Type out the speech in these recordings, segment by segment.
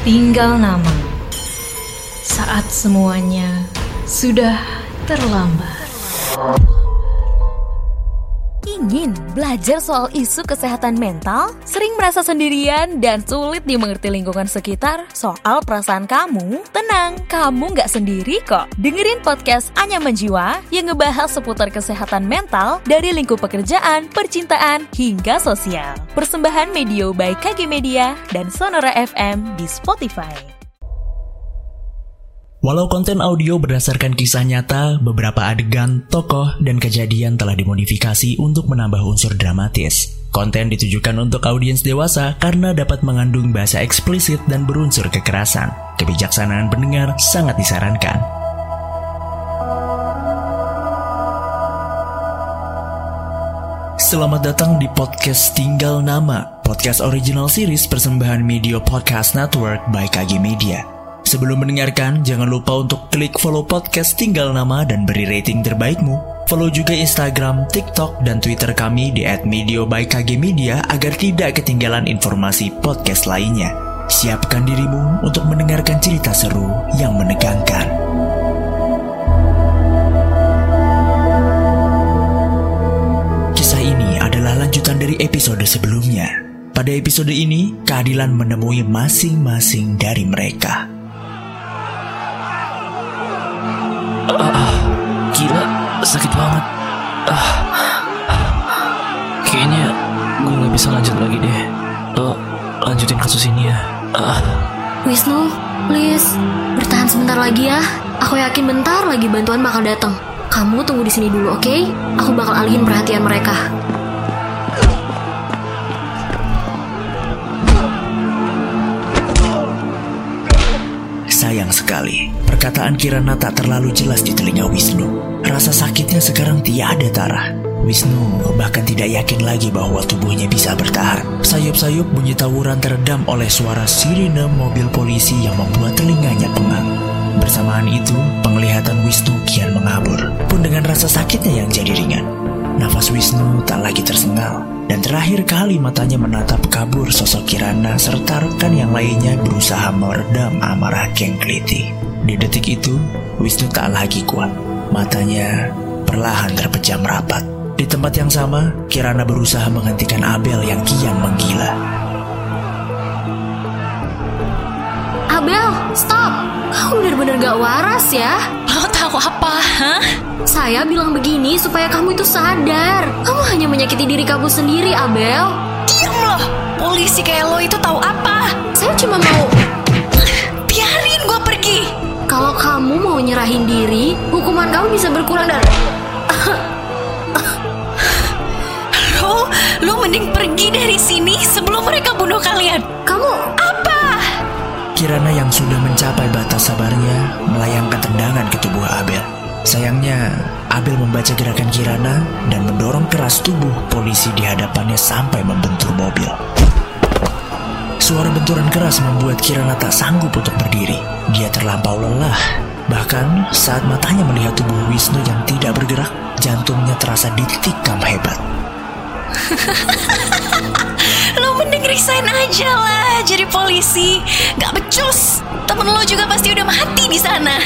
Tinggal nama. Saat semuanya sudah terlambat. Ingin belajar soal isu kesehatan mental, sering merasa sendirian dan sulit dimengerti lingkungan sekitar soal perasaan kamu? Tenang, kamu nggak sendiri kok. Dengerin podcast Anyaman Jiwa yang ngebahas seputar kesehatan mental dari lingkup pekerjaan, percintaan, hingga sosial. Persembahan Medio by KG Media dan Sonora FM di Spotify. Walau konten audio berdasarkan kisah nyata, beberapa adegan, tokoh, dan kejadian telah dimodifikasi untuk menambah unsur dramatis. Konten ditujukan untuk audiens dewasa karena dapat mengandung bahasa eksplisit dan berunsur kekerasan. Kebijaksanaan pendengar sangat disarankan. Selamat datang di podcast Tinggal Nama, podcast original series persembahan Media Podcast Network by KG Media. Sebelum mendengarkan, jangan lupa untuk klik follow podcast tinggal nama dan beri rating terbaikmu. Follow juga Instagram, TikTok, dan Twitter kami di @medio by KG agar tidak ketinggalan informasi podcast lainnya. Siapkan dirimu untuk mendengarkan cerita seru yang menegangkan. Kisah ini adalah lanjutan dari episode sebelumnya. Pada episode ini, keadilan menemui masing-masing dari mereka. Kayaknya gue nggak bisa lanjut lagi deh. Lo lanjutin kasus ini ya. Ah. Wisnu, please, bertahan sebentar lagi ya. Aku yakin bentar lagi bantuan bakal datang. Kamu tunggu di sini dulu, oke? Okay? Aku bakal alihin perhatian mereka. Sayang sekali, perkataan Kirana tak terlalu jelas di telinga Wisnu. Rasa sakitnya sekarang tiada tarah. Wisnu bahkan tidak yakin lagi bahwa tubuhnya bisa bertahan. Sayup-sayup bunyi tawuran teredam oleh suara sirine mobil polisi yang membuat telinganya pengang. Bersamaan itu, penglihatan Wisnu kian mengabur, pun dengan rasa sakitnya yang jadi ringan. Nafas Wisnu tak lagi tersengal, dan terakhir kali matanya menatap kabur sosok Kirana serta rekan yang lainnya berusaha meredam amarah Geng Kliti. Di detik itu, Wisnu tak lagi kuat. Matanya perlahan terpejam rapat. Di tempat yang sama, Kirana berusaha menghentikan Abel yang kian menggila. Abel, stop! Kamu benar-benar gak waras ya. Lo tahu apa, hah? Saya bilang begini supaya kamu itu sadar. Kamu hanya menyakiti diri kamu sendiri, Abel. Diam loh! Polisi kayak lo itu tahu apa? Saya cuma mau... Biarin gue pergi! Kalau kamu mau nyerahin diri, hukuman kamu bisa berkurang dan... Lo mending pergi dari sini sebelum mereka bunuh kalian. Kamu... Apa? Kirana yang sudah mencapai batas sabarnya melayangkan tendangan ke tubuh Abel. Sayangnya, Abel membaca gerakan Kirana dan mendorong keras tubuh polisi di hadapannya sampai membentur mobil. Suara benturan keras membuat Kirana tak sanggup untuk berdiri. Dia terlampau lelah. Bahkan saat matanya melihat tubuh Wisnu yang tidak bergerak, jantungnya terasa ditikam hebat. Lo mending resign aja lah jadi polisi. Gak becus. Temen lo juga pasti udah mati di sana.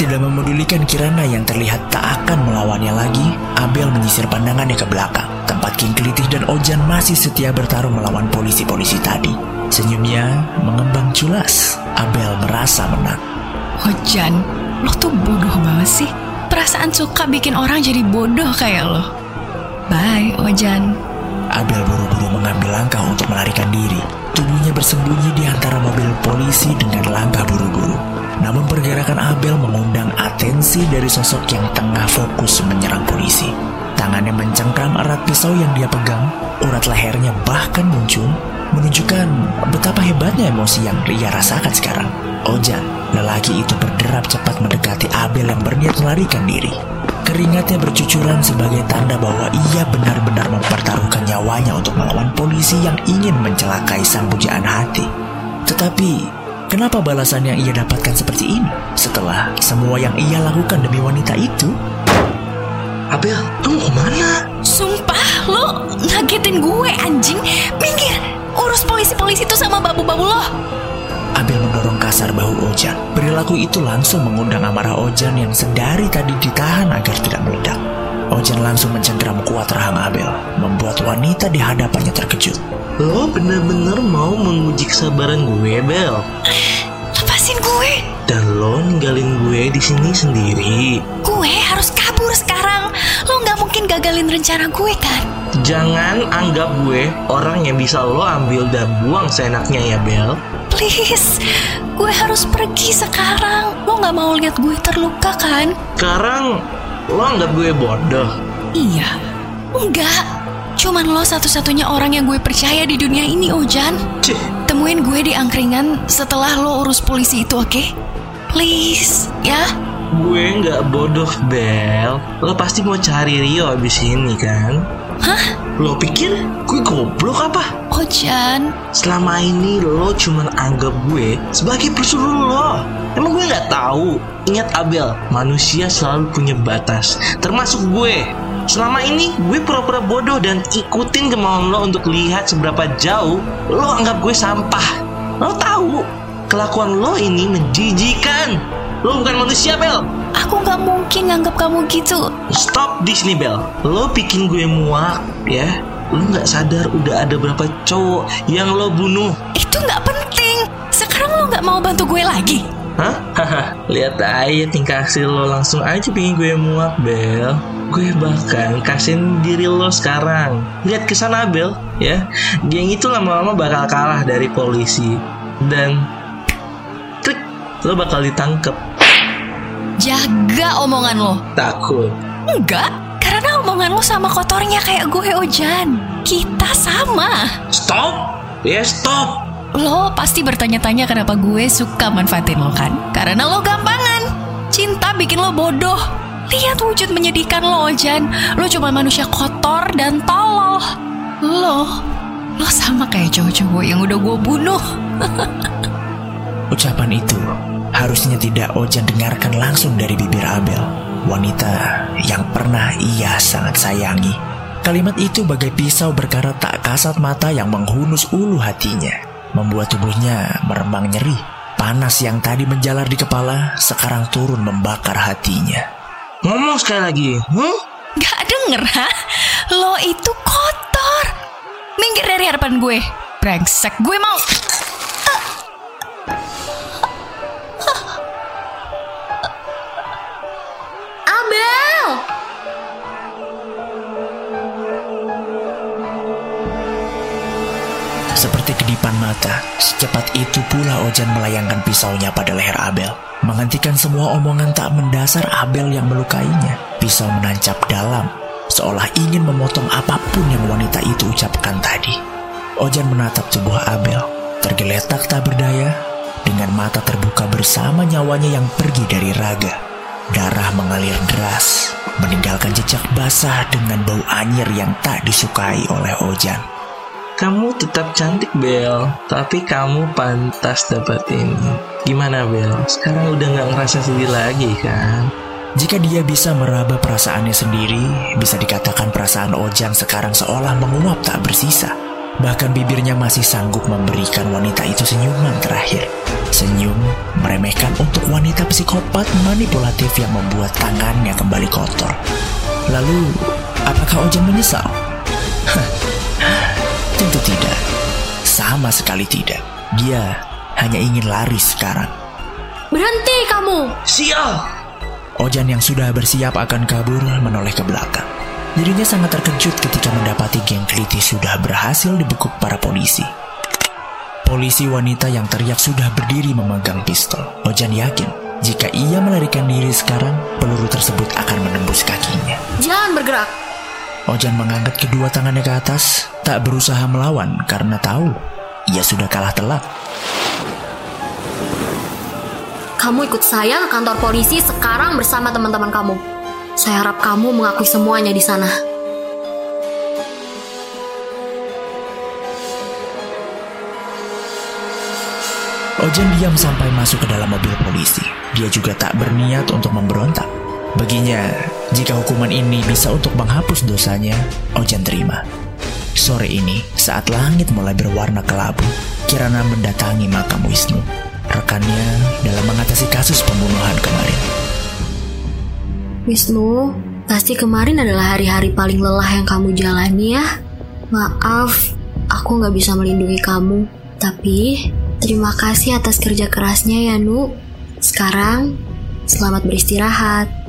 Tidak memedulikan Kirana yang terlihat tak akan melawannya lagi, Abel menyisir pandangannya ke belakang. Tempat King Kelitih dan Ojan masih setia bertarung melawan polisi-polisi tadi. Senyumnya mengembang culas. Abel merasa menang. Ojan, lo tuh bodoh banget sih. Perasaan suka bikin orang jadi bodoh kayak lo. Bye, Ojan. Abel buru-buru mengambil langkah untuk melarikan diri. Tubuhnya bersembunyi di antara mobil polisi dengan langkah buru-buru. Namun pergerakan Abel mengundang atensi dari sosok yang tengah fokus menyerang polisi. Tangannya mencengkram erat pisau yang dia pegang, urat lehernya bahkan muncul, menunjukkan betapa hebatnya emosi yang ia rasakan sekarang. Ojan, lelaki itu berderap cepat mendekati Abel yang berniat melarikan diri. Keringatnya bercucuran sebagai tanda bahwa ia benar-benar mempertaruhkan nyawanya untuk melawan polisi yang ingin mencelakai sang pujaan hati. Tetapi, kenapa balasan yang ia dapatkan seperti ini? Setelah semua yang ia lakukan demi wanita itu, Abel, lu mau ke mana? Sumpah, lo ngagetin gue anjing. Minggir, urus polisi polisi-polisi itu sama babu-babu lo? Abel mendorong kasar bahu Ojan. Perilaku itu langsung mengundang amarah Ojan yang sedari tadi ditahan langsung mencengkeram kuat rahang Abel, membuat wanita di hadapannya terkejut. Lo bener-bener mau menguji kesabaran gue, Bel. Lepasin gue. Dan lo ninggalin gue di sini sendiri. Gue harus kabur sekarang. Lo nggak mungkin gagalin rencana gue kan? Jangan anggap gue orang yang bisa lo ambil dan buang seenaknya ya, Bel. Please, gue harus pergi sekarang. Lo nggak mau lihat gue terluka kan? Sekarang lo anggap gue bodoh. Iya. Enggak. Cuman lo satu-satunya orang yang gue percaya di dunia ini, Ojan. Cih, Temuin gue di angkringan setelah lo urus polisi itu, oke? Please, ya? gue nggak bodoh, Bel. Lo pasti mau cari Rio abis ini kan? Hah? Lo pikir gue goblok apa? Ojan, Selama ini lo cuman anggap gue sebagai pesuruh lo. Emang gue nggak tahu. Ingat Abel, manusia selalu punya batas, termasuk gue. Selama ini gue pura-pura bodoh dan ikutin kemauan lo untuk lihat seberapa jauh lo anggap gue sampah. Lo tahu, kelakuan lo ini menjijikan. Lo bukan manusia, Bel. aku nggak mungkin nganggap kamu gitu. Stop di sini, Bel. Lo bikin gue muak, ya. Lo nggak sadar udah ada berapa cowok yang lo bunuh. Itu nggak penting. Sekarang lo nggak mau bantu gue lagi. Hah? Lihat aja tingkah si lo langsung aja bikin gue muak, Bel. Gue bahkan kasihin diri lo sekarang. Lihat ke sana, Bel, ya. Geng itu lama-lama bakal kalah dari polisi. Dan trik, lo bakal ditangkep. Jaga omongan lo. Takut. Enggak, karena omongan lo sama kotornya kayak gue, Ojan. Kita sama. Stop! Ya, stop! Lo pasti bertanya-tanya kenapa gue suka manfaatin lo kan? Karena lo gampangan. Cinta bikin lo bodoh. Lihat wujud menyedihkan lo, Ojan. Lo cuma manusia kotor dan tolol. Lo, lo sama kayak cowok-cowok yang udah gue bunuh. Ucapan itu harusnya tidak Ojan dengarkan langsung dari bibir Abel, wanita yang pernah ia sangat sayangi. Kalimat itu bagai pisau berkarat tak kasat mata yang menghunus ulu hatinya, membuat tubuhnya merembang nyeri. Panas yang tadi menjalar di kepala sekarang turun membakar hatinya. Ngomong sekali lagi, hmm? Gak denger, ha? Lo itu kotor. Minggir dari hadapan gue. Brengsek, gue mau... Seperti kedipan mata, secepat itu pula Ojan melayangkan pisaunya pada leher Abel. Menghentikan semua omongan tak mendasar Abel yang melukainya. Pisau menancap dalam, seolah ingin memotong apa pun yang wanita itu ucapkan tadi. Ojan menatap tubuh Abel, tergeletak tak berdaya, dengan mata terbuka bersama nyawanya yang pergi dari raga. Darah mengalir deras, meninggalkan jejak basah dengan bau anyir yang tak disukai oleh Ojan. Kamu tetap cantik Bel, tapi kamu pantas dapat ini. Gimana Bel? Sekarang udah nggak ngerasa sedih lagi kan? Jika dia bisa meraba perasaannya sendiri, bisa dikatakan perasaan Ojan sekarang seolah menguap tak bersisa. Bahkan bibirnya masih sanggup memberikan wanita itu senyuman terakhir. Senyum meremehkan untuk wanita psikopat manipulatif yang membuat tangannya kembali kotor. Lalu, apakah Ojan menyesal? Sama sekali tidak. Dia hanya ingin lari sekarang. Berhenti kamu! Sial! Ojan yang sudah bersiap akan kabur menoleh ke belakang. Dirinya sangat terkejut ketika mendapati geng Kliti sudah berhasil dibekuk para polisi. Polisi wanita yang teriak sudah berdiri memegang pistol. Ojan yakin jika ia melarikan diri sekarang, peluru tersebut akan menembus kakinya. Jangan bergerak! Ojan mengangkat kedua tangannya ke atas, tak berusaha melawan karena tahu ia sudah kalah telak. Kamu ikut saya ke kantor polisi sekarang bersama teman-teman kamu. Saya harap kamu mengakui semuanya di sana. Ojan diam sampai masuk ke dalam mobil polisi. Dia juga tak berniat untuk memberontak. Baginya, jika hukuman ini bisa untuk menghapus dosanya, Ojan terima. Sore ini, saat langit mulai berwarna kelabu, Kirana mendatangi makam Wisnu, rekannya dalam mengatasi kasus pembunuhan kemarin. Wisnu, pasti kemarin adalah hari-hari paling lelah yang kamu jalani ya. Maaf, aku nggak bisa melindungi kamu. Tapi, terima kasih atas kerja kerasnya ya, Nu. Sekarang, selamat beristirahat.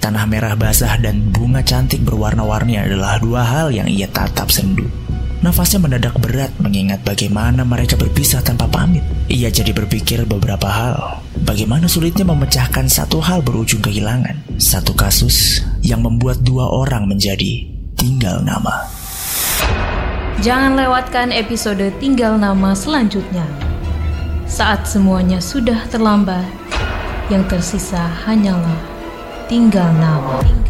Tanah merah basah dan bunga cantik berwarna-warni adalah dua hal yang ia tatap sendu. Nafasnya mendadak berat mengingat bagaimana mereka berpisah tanpa pamit. Ia jadi berpikir beberapa hal. Bagaimana sulitnya memecahkan satu hal berujung kehilangan. Satu kasus yang membuat dua orang menjadi tinggal nama. Jangan lewatkan episode Tinggal Nama selanjutnya. Saat semuanya sudah terlambat, yang tersisa hanyalah tinggal nama.